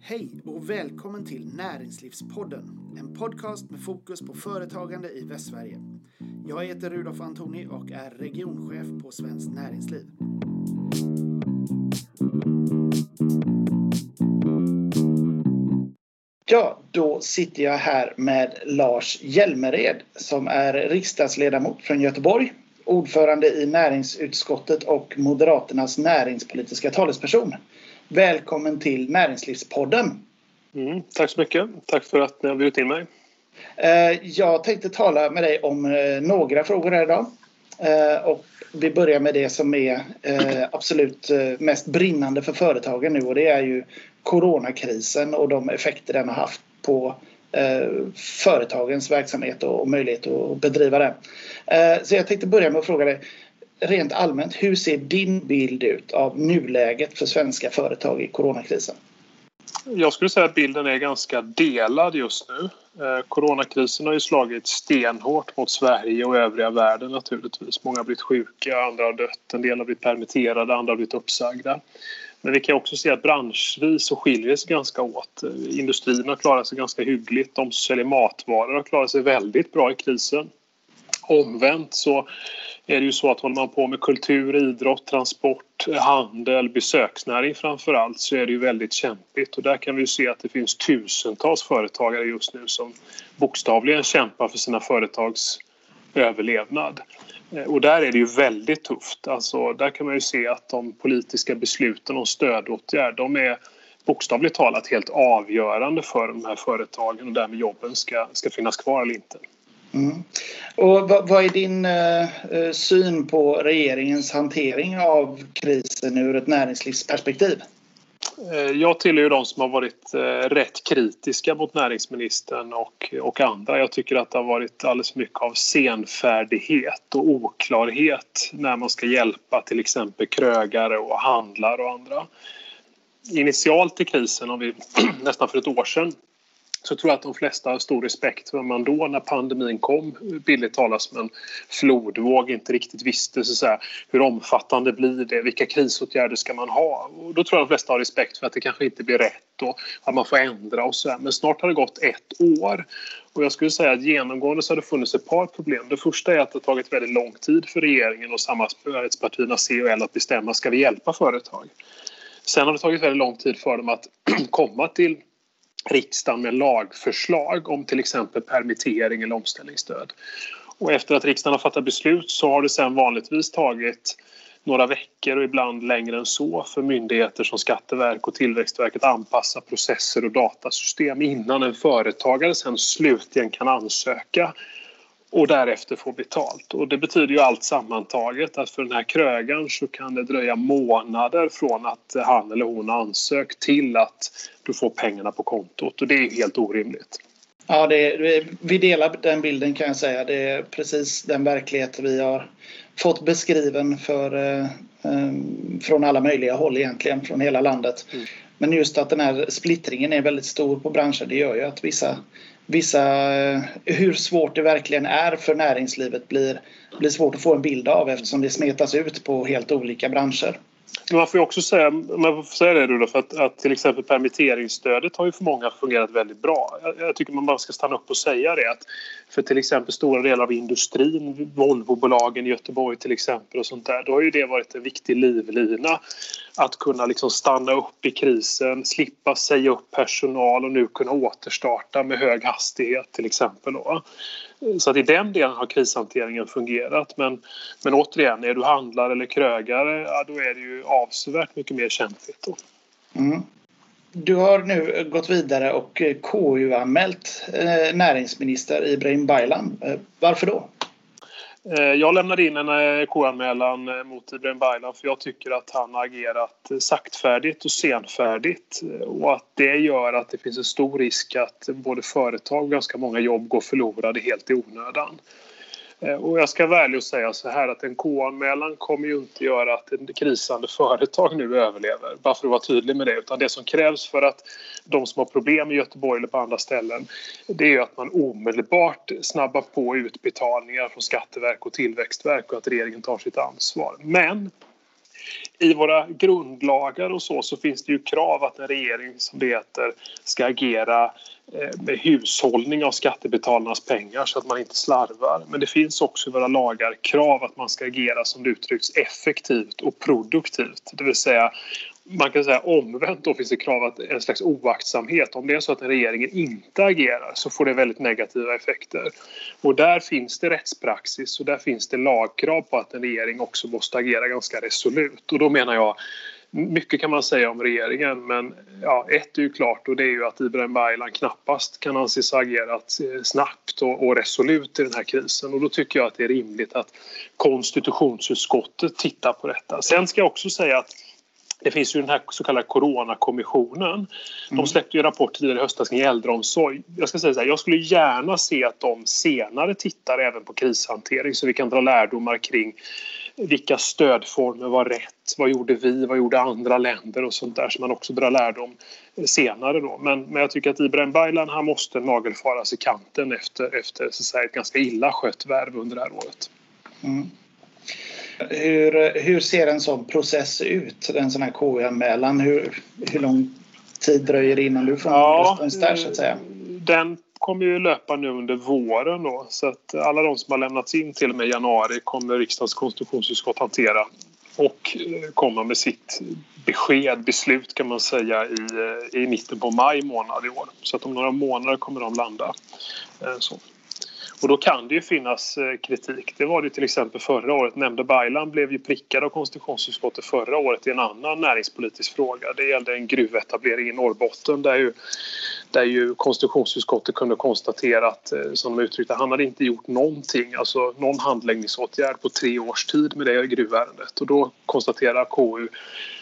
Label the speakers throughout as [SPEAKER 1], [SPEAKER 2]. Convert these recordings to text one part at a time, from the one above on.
[SPEAKER 1] Hej och välkommen till Näringslivspodden, en podcast med fokus på företagande i Västsverige. Jag heter Rudolf Antoni och är regionchef på Svenskt Näringsliv. Ja, då sitter jag här med Lars Hjälmered som är riksdagsledamot från Göteborg, ordförande i näringsutskottet och Moderaternas näringspolitiska talesperson. Välkommen till Näringslivspodden.
[SPEAKER 2] Mm, tack så mycket. Tack för att ni har bjudit in mig.
[SPEAKER 1] Eh, jag tänkte tala med dig om eh, några frågor här idag. Eh, och vi börjar med det som är absolut mest brinnande för företagen nu och det är ju coronakrisen och de effekter den har haft på företagens verksamhet och möjlighet att bedriva den. Så jag tänkte börja med att fråga dig rent allmänt, hur ser din bild ut av nuläget för svenska företag i coronakrisen?
[SPEAKER 2] Jag skulle säga att bilden är ganska delad just nu. Eh, coronakrisen har ju slagit stenhårt mot Sverige och övriga världen naturligtvis. Många har blivit sjuka, andra har dött, en del har blivit permitterade, andra har blivit uppsagda. Men vi kan också se att branschvis så skiljer det sig ganska åt. Eh, industrin har klarat sig ganska hyggligt. De som säljer matvaror har klarat sig väldigt bra i krisen. Omvänt så är det ju så att håller man på med kultur, idrott, transport, handel, besöksnäring framför allt så är det ju väldigt kämpigt och där kan vi se att det finns tusentals företagare just nu som bokstavligen kämpar för sina företags överlevnad. Eh, och där är det ju väldigt tufft. Alltså, där kan man ju se att de politiska besluten om stödåtgärd de är bokstavligt talat helt avgörande för de här företagen och därmed jobben ska, ska finnas kvar eller inte.
[SPEAKER 1] Mm. Och vad, vad, är din eh, eh, syn på regeringens hantering av krisen ur ett näringslivsperspektiv?
[SPEAKER 2] Eh, jag tillhör ju de som har varit eh, rätt kritiska mot näringsministern och, och andra. Jag tycker att det har varit alldeles för mycket av senfärdighet och oklarhet när man ska hjälpa till exempel krögare och handlare och andra. Initialt i krisen, om vi, nästan för ett år sedan, så tror jag att de flesta har stor respekt för man då när pandemin kom, billigt talat som en flodvåg, inte riktigt visste så säga, hur omfattande blir det, vilka krisåtgärder ska man ha? Och då tror jag de flesta har respekt för att det kanske inte blir rätt och att man får ändra och så här. Men snart har det gått ett år och jag skulle säga att genomgående så har det funnits ett par problem. Det första är att det har tagit väldigt lång tid för regeringen och samarbetspartierna C och L att bestämma, ska vi hjälpa företag? Sen har det tagit väldigt lång tid för dem att komma till riksdagen med lagförslag om till exempel permittering eller omställningsstöd. Och efter att riksdagen har fattat beslut så har det sen vanligtvis tagit några veckor och ibland längre än så för myndigheter som Skatteverket och Tillväxtverket att anpassa processer och datasystem innan en företagare sen slutligen kan ansöka och därefter få betalt. Och det betyder ju allt sammantaget att för den här krögaren så kan det dröja månader från att han eller hon ansökt till att du får pengarna på kontot och det är helt orimligt.
[SPEAKER 1] Ja, det vi delar den bilden kan jag säga. Det är precis den verklighet vi har fått beskriven för, eh, eh från alla möjliga håll egentligen, från hela landet. Mm. Men just att den här splittringen är väldigt stor på branscher det gör ju att vissa vissa, eh, hur svårt det verkligen är för näringslivet blir, blir svårt att få en bild av eftersom det smetas ut på helt olika branscher.
[SPEAKER 2] Man får också säga, man får säga det Rudolf, att, att till exempel permitteringsstödet har ju för många fungerat väldigt bra. Jag, jag, tycker man bara ska stanna upp och säga det att för till exempel stora delar av industrin, Volvobolagen i Göteborg till exempel och sånt där, då har ju det varit en viktig livlina att kunna liksom stanna upp i krisen, slippa säga upp personal och nu kunna återstarta med hög hastighet till exempel. Då. Så att i den delen har krishanteringen fungerat. Men, men återigen, är du handlare eller krögare, ja, då är det ju avsevärt mycket mer kämpigt. Då.
[SPEAKER 1] Mm. Du har nu gått vidare och eh, KU-anmält eh, näringsminister Ibrahim Baylan. Eh, varför då?
[SPEAKER 2] Eh, jag lämnade in en eh, KU-anmälan eh, mot Ibrahim Baylan för jag tycker att han har agerat saktfärdigt och senfärdigt och att det gör att det finns en stor risk att både företag och ganska många jobb går förlorade helt i onödan. Eh, och jag ska vara ärlig och säga så här att en K-anmälan kommer ju inte göra att ett krisande företag nu överlever. Bara för att vara tydlig med det. Utan det som krävs för att de som har problem i Göteborg eller på andra ställen det är att man omedelbart snabbar på utbetalningar från Skatteverk och Tillväxtverk och att regeringen tar sitt ansvar. Men i våra grundlagar och så, så finns det ju krav att en regering som det heter ska agera eh, med hushållning av skattebetalarnas pengar så att man inte slarvar. Men det finns också i våra lagar krav att man ska agera som det uttrycks effektivt och produktivt. Det vill säga man kan säga omvänt då finns det krav att en slags oaktsamhet. Om det är så att regeringen inte agerar så får det väldigt negativa effekter. Och där finns det rättspraxis och där finns det lagkrav på att en regering också måste agera ganska resolut. Och då menar jag mycket kan man säga om regeringen men ja, ett är ju klart och det är ju att Ibrahim Baylan knappast kan anses ha agerat eh, snabbt och, och resolut i den här krisen och då tycker jag att det är rimligt att konstitutionsutskottet tittar på detta. Sen ska jag också säga att det finns ju den här så kallade Coronakommissionen. De mm. släppte ju en rapport tidigare i höstas kring äldreomsorg. Jag ska säga så här, jag skulle gärna se att de senare tittar även på krishantering så vi kan dra lärdomar kring vilka stödformer var rätt? Vad gjorde vi? Vad gjorde andra länder? Och sånt där som man också drar lärdom senare då. Men, men jag tycker att Ibrahim Baylan han måste nagelfaras i kanten efter, efter så säga, ett ganska illa skött värv under det här året. Mm.
[SPEAKER 1] Hur, hur ser en sån process ut? En sån här KU-anmälan. Hur, hur lång tid dröjer det innan du får ja, respons där så att säga?
[SPEAKER 2] Den kommer ju löpa nu under våren då så att alla de som har lämnats in till och med januari kommer riksdagens konstitutionsutskott hantera och eh, komma med sitt besked, beslut kan man säga i, eh, i mitten på maj månad i år. Så att om några månader kommer de landa. Eh, så. Och då kan det ju finnas eh, kritik. Det var det till exempel förra året. Nämnde Baylan blev ju prickad av konstitutionsutskottet förra året i en annan näringspolitisk fråga. Det gällde en gruvetablering i Norrbotten där ju, där ju konstitutionsutskottet kunde konstatera att, eh, som de uttryckte, han hade inte gjort någonting, alltså någon handläggningsåtgärd på tre års tid med det gruvärendet. Och då konstaterar KU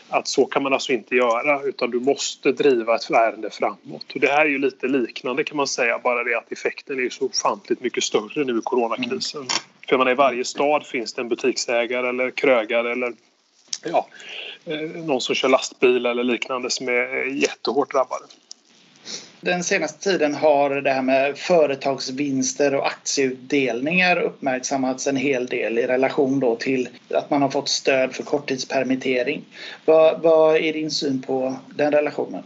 [SPEAKER 2] att så kan man alltså inte göra utan du måste driva ett ärende framåt. Och det här är ju lite liknande kan man säga bara det att effekten är så ofantligt mycket större nu i coronakrisen. Mm. För man i varje stad finns det en butiksägare eller krögare eller ja, eh, någon som kör lastbil eller liknande som är jättehårt drabbade
[SPEAKER 1] den senaste tiden har det här med företagsvinster och aktieutdelningar uppmärksammats en hel del i relation då till att man har fått stöd för korttidspermittering. Vad, vad är din syn på den relationen?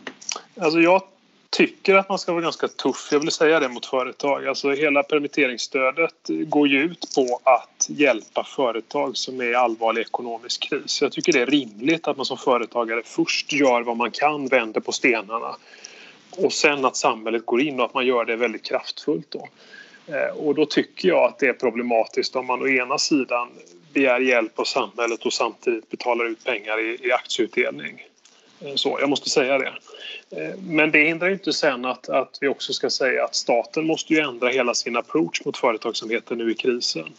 [SPEAKER 2] Alltså jag tycker att man ska vara ganska tuff. Jag vill säga det mot företag. Alltså hela permitteringsstödet går ju ut på att hjälpa företag som är i allvarlig ekonomisk kris. Jag tycker det är rimligt att man som företagare först gör vad man kan, vänder på stenarna och sen att samhället går in och att man gör det väldigt kraftfullt. Då. Eh, och då tycker jag att det är problematiskt om man å ena sidan begär hjälp av samhället och samtidigt betalar ut pengar i, i aktieutdelning. Eh, så, jag måste säga det. Eh, men det hindrar inte sen att, att vi också ska säga att staten måste ju ändra hela sin approach mot företagsamheten nu i krisen.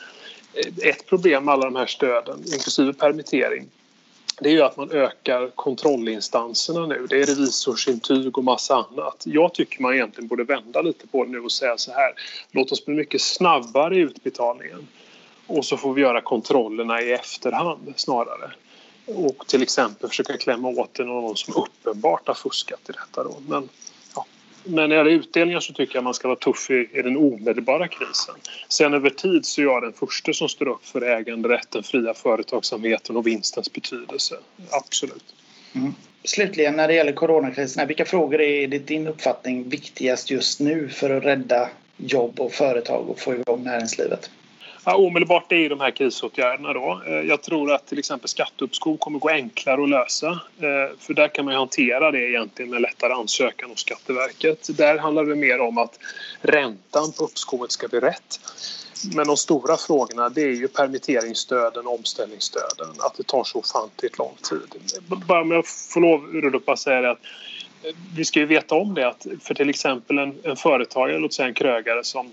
[SPEAKER 2] Ett problem med alla de här stöden, inklusive permittering, det är ju att man ökar kontrollinstanserna nu. Det är revisorsintyg och massa annat. Jag tycker man egentligen borde vända lite på det nu och säga så här. Låt oss bli mycket snabbare i utbetalningen. Och så får vi göra kontrollerna i efterhand snarare. Och till exempel försöka klämma åt någon som uppenbart har fuskat i detta. Då. Men men när det gäller utdelningar så tycker jag man ska vara tuff i, i, den omedelbara krisen. Sen över tid så är jag den första som står upp för äganderätten, fria företagsamheten och vinstens betydelse. Absolut.
[SPEAKER 1] Mm. Slutligen när det gäller coronakrisen, vilka frågor är enligt din uppfattning viktigast just nu för att rädda jobb och företag och få igång näringslivet?
[SPEAKER 2] Ja, omedelbart är ju de här krisåtgärderna då. Eh, jag tror att till exempel skatteuppskov kommer gå enklare att lösa. Eh, för där kan man hantera det egentligen med lättare ansökan hos Skatteverket. Där handlar det mer om att räntan på uppskovet ska bli rätt. Men de stora frågorna det är ju permitteringsstöden och omställningsstöden. Att det tar så ofantligt lång tid. Bara om jag får lov att säga det att eh, vi ska ju veta om det att för till exempel en, en företagare, låt säga en krögare som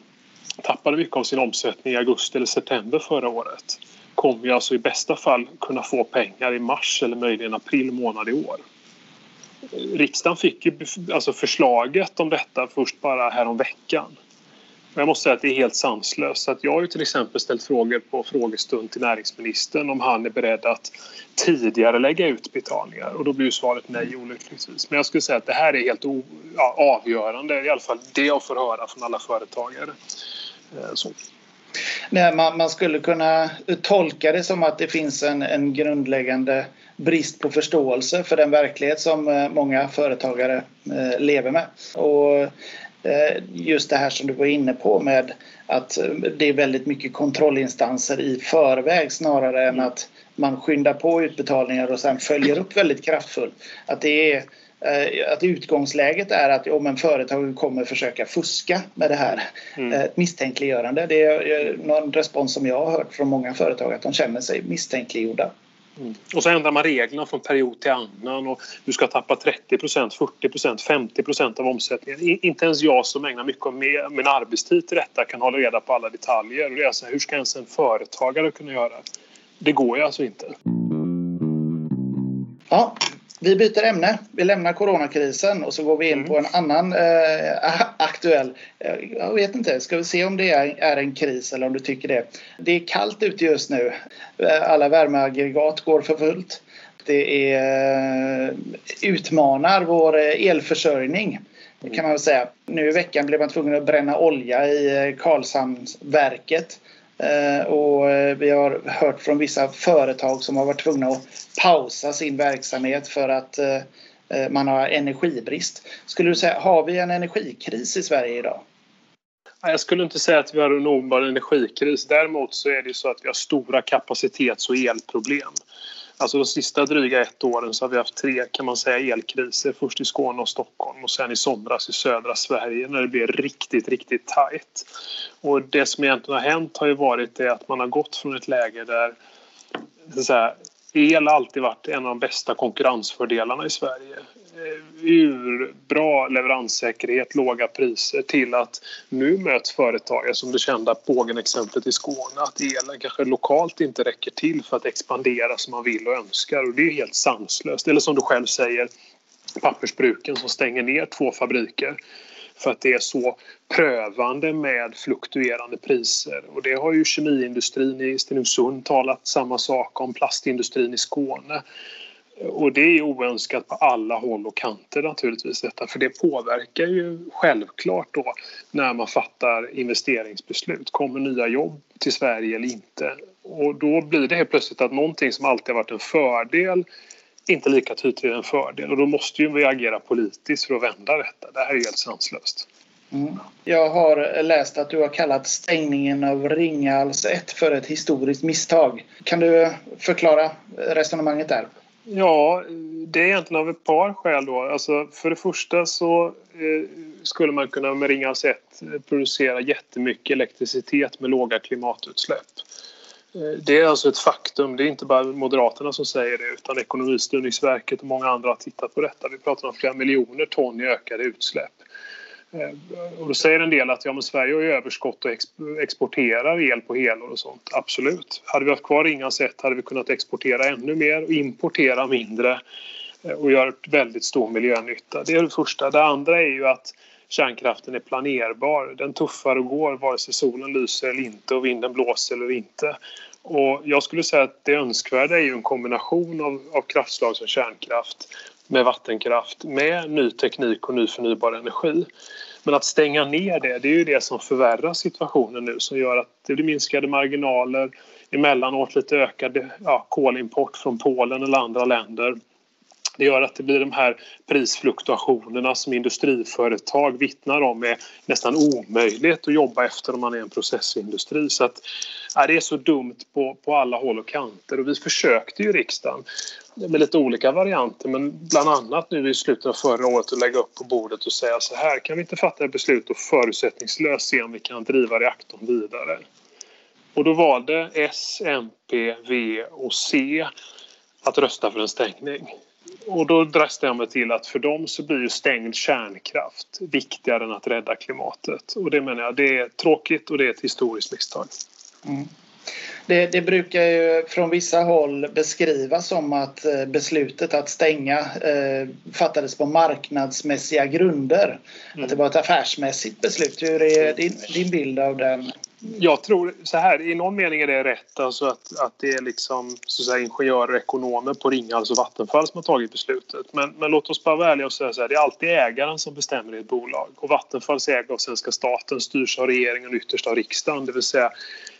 [SPEAKER 2] tappade mycket av sin omsättning i augusti eller september förra året kommer ju alltså i bästa fall kunna få pengar i mars eller möjligen april månad i år. Riksdagen fick ju alltså förslaget om detta först bara häromveckan. Jag måste säga att det är helt sanslöst. Att jag har ju till exempel ställt frågor på frågestund till näringsministern om han är beredd att tidigare lägga utbetalningar och då blir ju svaret nej olyckligtvis. Men jag skulle säga att det här är helt ja, avgörande, i alla fall det jag får höra från alla företagare. Eh, så.
[SPEAKER 1] Nej, man, man, skulle kunna tolka det som att det finns en, en grundläggande brist på förståelse för den verklighet som eh, många företagare eh, lever med. Och just det här som du var inne på med att det är väldigt mycket kontrollinstanser i förväg snarare än att man skyndar på utbetalningar och sen följer upp väldigt kraftfullt. Att det är att utgångsläget är att om en företag kommer försöka fuska med det här mm. Eh, misstänkliggörande. Det är någon respons som jag har hört från många företag att de känner sig misstänkliggjorda.
[SPEAKER 2] Mm. Och så ändrar man reglerna från period till annan och du ska tappa 30% 40% 50% av omsättningen. Inte ens jag som ägnar mycket av min arbetstid till detta kan hålla reda på alla detaljer. Och det är så här, hur ska ens en företagare kunna göra? Det går ju alltså inte.
[SPEAKER 1] Ja, vi byter ämne. Vi lämnar coronakrisen och så går vi in mm. på en annan eh, aktuell. Eh, jag vet inte, ska vi se om det är, är, en kris eller om du tycker det. Det är kallt ute just nu. Eh, alla värmeaggregat går för fullt. Det är, eh, utmanar vår elförsörjning kan man säga. Nu i veckan blev man tvungen att bränna olja i Karlshamnsverket Eh, och eh, vi har hört från vissa företag som har varit tvungna att pausa sin verksamhet för att eh, man har energibrist. Skulle du säga, har vi en energikris i Sverige idag?
[SPEAKER 2] Jag skulle inte säga att vi har en omedelbar energikris. Däremot så är det så att vi har stora kapacitets och elproblem. Alltså de sista dryga ett åren så har vi haft tre kan man säga elkriser. Först i Skåne och Stockholm och sen i somras i södra Sverige när det blev riktigt, riktigt tajt. Och det som egentligen har hänt har ju varit det att man har gått från ett läge där så att säga, el alltid varit en av de bästa konkurrensfördelarna i Sverige. Eh, urbra leveranssäkerhet, låga priser till att nu möts företagare som det kända Pågen-exemplet i Skåne att elen kanske lokalt inte räcker till för att expandera som man vill och önskar och det är helt sanslöst. Eller som du själv säger pappersbruken som stänger ner två fabriker för att det är så prövande med fluktuerande priser. Och det har ju kemiindustrin i Stenungsund talat samma sak om, plastindustrin i Skåne. Och det är oönskat på alla håll och kanter naturligtvis detta för det påverkar ju självklart då när man fattar investeringsbeslut. Kommer nya jobb till Sverige eller inte? Och då blir det helt plötsligt att någonting som alltid har varit en fördel inte lika tydligt en fördel och då måste ju vi agera politiskt för att vända detta. Det här är helt sanslöst.
[SPEAKER 1] Mm. Jag har läst att du har kallat stängningen av Ringhals 1 för ett historiskt misstag. Kan du förklara resonemanget där?
[SPEAKER 2] Ja, det är egentligen av ett par skäl då. Alltså för det första så eh, skulle man kunna med Ringhals 1 eh, producera jättemycket elektricitet med låga klimatutsläpp. Eh, det är alltså ett faktum. Det är inte bara Moderaterna som säger det utan Ekonomistyrningsverket och många andra har tittat på detta. Vi pratar om flera miljoner ton i ökade utsläpp. Eh, och då säger en del att ja, men Sverige har ju överskott och exporterar el på helår och sånt. Absolut. Hade vi haft kvar Ringhals 1 hade vi kunnat exportera ännu mer och importera mindre eh, och göra väldigt stor miljönytta. Det är det första. Det andra är ju att kärnkraften är planerbar. Den tuffar och går vare sig solen lyser eller inte och vinden blåser eller inte. Och jag skulle säga att det önskvärda är ju en kombination av, av kraftslag som kärnkraft med vattenkraft med ny teknik och ny förnybar energi. Men att stänga ner det, det är ju det som förvärrar situationen nu som gör att det blir minskade marginaler, emellanåt lite ökad ja, kolimport från Polen eller andra länder det gör att det blir de här prisfluktuationerna som industriföretag vittnar om är nästan omöjligt att jobba efter om man är en processindustri. Så att, ja, det är så dumt på, på alla håll och kanter och vi försökte ju i riksdagen med lite olika varianter men bland annat nu i slutet av förra året att lägga upp på bordet och säga så här kan vi inte fatta ett beslut och förutsättningslöst se om vi kan driva reaktorn vidare. Och då valde S, MP, V och C att rösta för en stängning. Och då dras jag mig till att för dem så blir ju stängd kärnkraft viktigare än att rädda klimatet. Och det menar jag, det är tråkigt och det är ett historiskt misstag. Mm.
[SPEAKER 1] Det, det, brukar ju från vissa håll beskrivas som att eh, beslutet att stänga eh, fattades på marknadsmässiga grunder. Mm. Att det var ett affärsmässigt beslut. Hur är din, din bild av den
[SPEAKER 2] Jag tror så här, i någon mening är det rätt alltså att, att det är liksom så att säga, ingenjörer och ekonomer på Ringhals och Vattenfall som har tagit beslutet. Men, men låt oss bara vara ärliga och säga så här, det är alltid ägaren som bestämmer i ett bolag. Och Vattenfalls ägare av svenska staten styrs av regeringen och ytterst av riksdagen. Det vill säga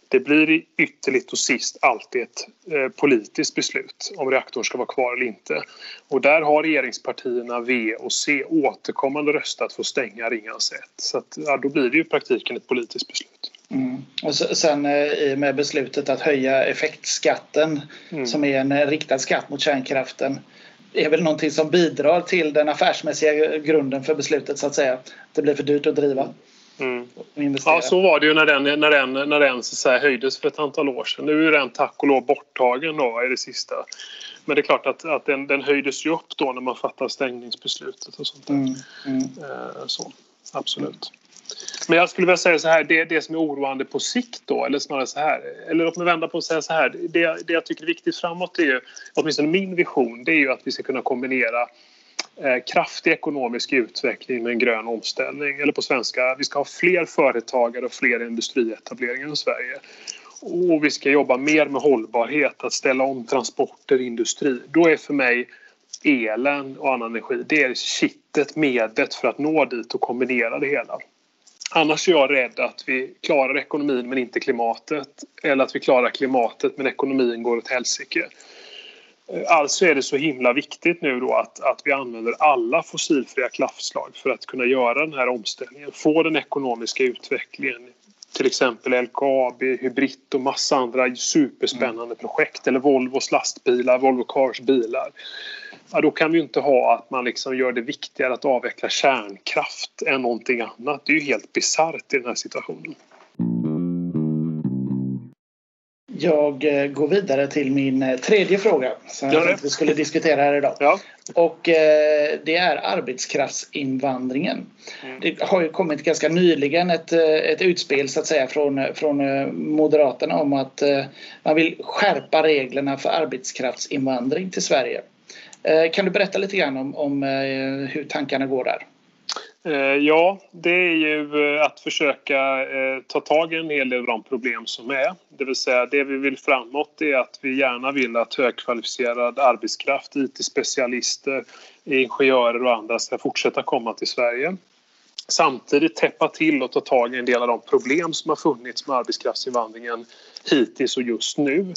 [SPEAKER 2] det blir ytterligt och sist alltid ett eh, politiskt beslut om reaktorn ska vara kvar eller inte. Och där har regeringspartierna V och C återkommande röstat för att stänga Ringhals 1. Så att, ja, då blir det ju i praktiken ett politiskt beslut.
[SPEAKER 1] Mm. Och sen eh, med beslutet att höja effektskatten mm. som är en riktad skatt mot kärnkraften är väl någonting som bidrar till den affärsmässiga grunden för beslutet så att säga. Det blir för dyrt att driva.
[SPEAKER 2] Mm. Ja, så var det ju när den, när den, när den så höjdes för ett antal år sedan. Nu är den tack och lov borttagen då, i det sista. Men det är klart att, att den, den höjdes ju upp då när man fattade stängningsbeslutet och sånt där. Mm. Mm. Eh, så, absolut. Men jag skulle vilja säga så här, det, det som är oroande på sikt då, eller snarare så här, eller låt mig vända på och säga så här, det, det jag tycker är viktigt framåt är ju, åtminstone min vision, det är ju att vi ska kunna kombinera Eh, kraftig ekonomisk utveckling med en grön omställning. Eller på svenska, vi ska ha fler företagare och fler industrietableringar i Sverige. Och vi ska jobba mer med hållbarhet, att ställa om transporter, industri. Då är för mig elen och annan energi, det är kittet, medlet för att nå dit och kombinera det hela. Annars är jag rädd att vi klarar ekonomin men inte klimatet. Eller att vi klarar klimatet men ekonomin går åt helsike. Alltså är det så himla viktigt nu då att, att vi använder alla fossilfria kraftslag för att kunna göra den här omställningen. Få den ekonomiska utvecklingen. Till exempel LKAB, Hybrid och massa andra superspännande mm. projekt. Eller Volvos lastbilar, Volvo Cars bilar. Ja, då kan vi inte ha att man liksom gör det viktigare att avveckla kärnkraft än någonting annat. Det är ju helt bisarrt i den här situationen.
[SPEAKER 1] Jag eh, går vidare till min eh, tredje fråga som jag tänkte vi skulle diskutera här idag.
[SPEAKER 2] Ja.
[SPEAKER 1] Och eh, det är arbetskraftsinvandringen. Mm. Det har ju kommit ganska nyligen ett, ett utspel så att säga från, från Moderaterna om att man vill skärpa reglerna för arbetskraftsinvandring till Sverige. Kan du berätta lite grann om, om hur tankarna går där?
[SPEAKER 2] Eh, ja, det är ju eh, att försöka eh, ta tag i en hel del av de problem som är. Det vill säga det vi vill framåt är att vi gärna vill att högkvalificerad arbetskraft, IT-specialister, ingenjörer och andra ska fortsätta komma till Sverige. Samtidigt täppa till och ta tag i en del av de problem som har funnits med arbetskraftsinvandringen hittills och just nu.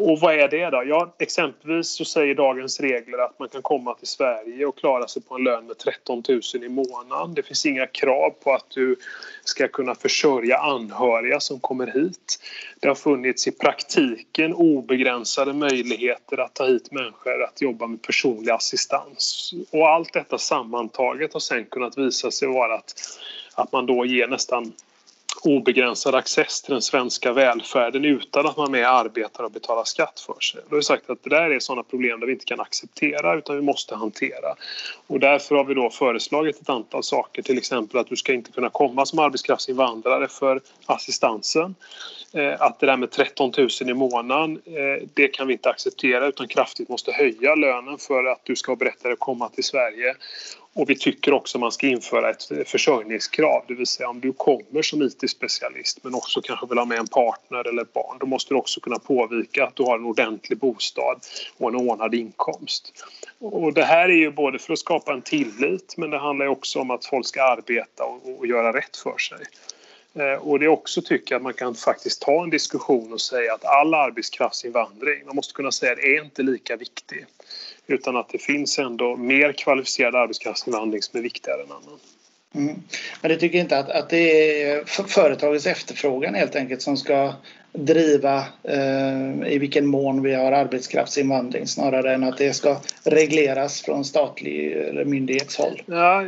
[SPEAKER 2] Och vad är det då? Ja, exempelvis så säger dagens regler att man kan komma till Sverige och klara sig på en lön med 13 000 i månaden. Det finns inga krav på att du ska kunna försörja anhöriga som kommer hit. Det har funnits i praktiken obegränsade möjligheter att ta hit människor att jobba med personlig assistans. Och allt detta sammantaget har sen kunnat visa sig vara att, att man då ger nästan obegränsad access till den svenska välfärden utan att man med arbetar och betalar skatt för sig. Då har vi sagt att det där är sådana problem där vi inte kan acceptera utan vi måste hantera. Och därför har vi då föreslagit ett antal saker, till exempel att du ska inte kunna komma som arbetskraftsinvandrare för assistansen. Eh, att det där med 13 000 i månaden, eh, det kan vi inte acceptera utan kraftigt måste höja lönen för att du ska berätta att komma till Sverige. Och vi tycker också att man ska införa ett eh, försörjningskrav, det vill säga om du kommer som IT-specialist men också kanske vill ha med en partner eller ett barn, då måste du också kunna påvika att du har en ordentlig bostad och en ordnad inkomst. Och det här är ju både för att skapa en tillit men det handlar också om att folk ska arbeta och, och göra rätt för sig. Eh, och det är också tycker jag att man kan faktiskt ta en diskussion och säga att all arbetskraftsinvandring, man måste kunna säga att det är inte lika viktig. Utan att det finns ändå mer kvalificerad arbetskraftsinvandring som är viktigare än annan.
[SPEAKER 1] Mm. Men du tycker inte att, att det är företagets efterfrågan helt enkelt som ska driva eh, i vilken mån vi har arbetskraftsinvandring snarare än att det ska regleras från statlig eller myndighetshåll.
[SPEAKER 2] Ja,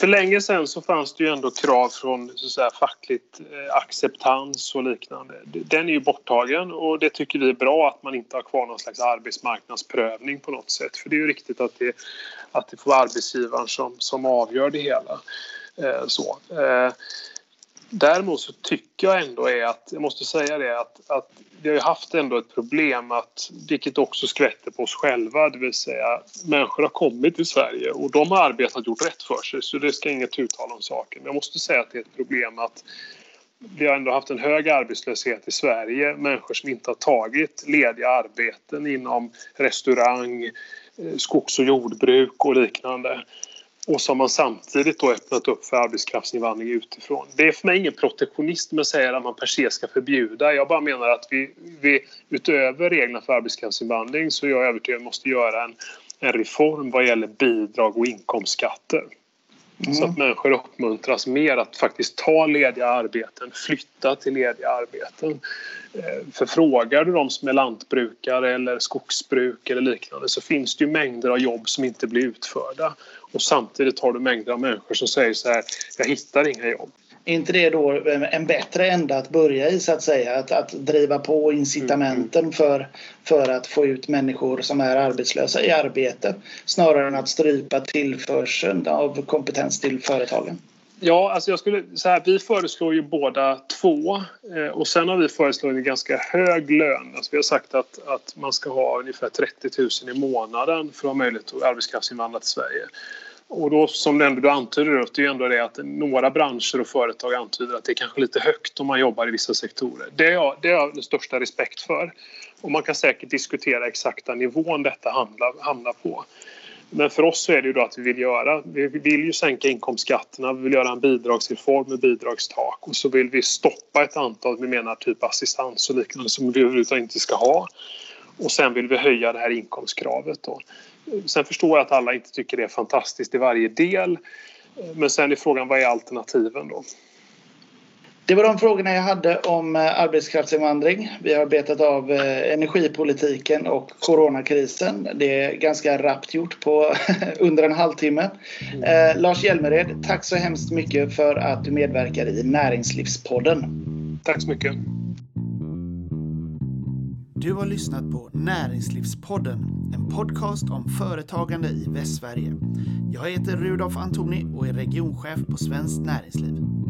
[SPEAKER 2] för länge sedan så fanns det ju ändå krav från så att säga, fackligt eh, acceptans och liknande. Den är ju borttagen och det tycker vi är bra att man inte har kvar någon slags arbetsmarknadsprövning på något sätt. För det är ju riktigt att det, att det får vara arbetsgivaren som, som avgör det hela. Eh, så. Eh, Däremot så tycker jag ändå är att, jag måste säga det, att, att vi har ju haft ändå ett problem att, vilket också skvätter på oss själva, det vill säga människor har kommit till Sverige och de har arbetat och gjort rätt för sig så det ska inget uttala om saken. Men jag måste säga att det är ett problem att vi har ändå haft en hög arbetslöshet i Sverige. Människor som inte har tagit lediga arbeten inom restaurang, eh, skogs och jordbruk och liknande. Och som man samtidigt då öppnat upp för arbetskraftsinvandring utifrån. Det är för mig ingen protektionism att säga att man per se ska förbjuda. Jag bara menar att vi, vi utöver reglerna för arbetskraftsinvandring så är jag övertygad om att vi måste göra en, en reform vad gäller bidrag och inkomstskatter. Mm. Så att människor uppmuntras mer att faktiskt ta lediga arbeten, flytta till lediga arbeten. Eh, för frågar du de som är lantbrukare eller skogsbruk eller liknande så finns det ju mängder av jobb som inte blir utförda. Och samtidigt har du mängder av människor som säger så här, jag hittar inga jobb.
[SPEAKER 1] Är inte det då en bättre ända att börja i så att säga? Att, att driva på incitamenten mm. för, för att få ut människor som är arbetslösa i arbete snarare än att strypa tillförseln av kompetens till företagen?
[SPEAKER 2] Ja, alltså jag skulle så här, vi föreslår ju båda två eh, och sen har vi föreslagit en ganska hög lön. Alltså vi har sagt att, att man ska ha ungefär 30 000 i månaden för att ha möjlighet att arbetskraftsinvandra till Sverige. Och då som du ändå antyder det är ju ändå det att några branscher och företag antyder att det är kanske lite högt om man jobbar i vissa sektorer. Det har jag, det är jag den största respekt för. Och man kan säkert diskutera exakta nivån detta hamnar, hamnar på. Men för oss så är det ju då att vi vill göra, vi vill ju sänka inkomstskatterna, vi vill göra en bidragsreform med bidragstak och så vill vi stoppa ett antal, vi menar typ assistans och liknande som vi överhuvudtaget inte ska ha. Och sen vill vi höja det här inkomstkravet då. Sen förstår jag att alla inte tycker det är fantastiskt i varje del. Men sen är frågan vad är alternativen då?
[SPEAKER 1] Det var de frågorna jag hade om eh, arbetskraftsinvandring. Vi har betat av eh, energipolitiken och coronakrisen. Det är ganska rappt gjort på under en halvtimme. Mm. Eh, Lars Hjälmered, tack så hemskt mycket för att du medverkar i Näringslivspodden.
[SPEAKER 2] Tack så mycket.
[SPEAKER 1] Du har lyssnat på Näringslivspodden, en podcast om företagande i Västsverige. Jag heter Rudolf Antoni och är regionchef på Svenskt Näringsliv.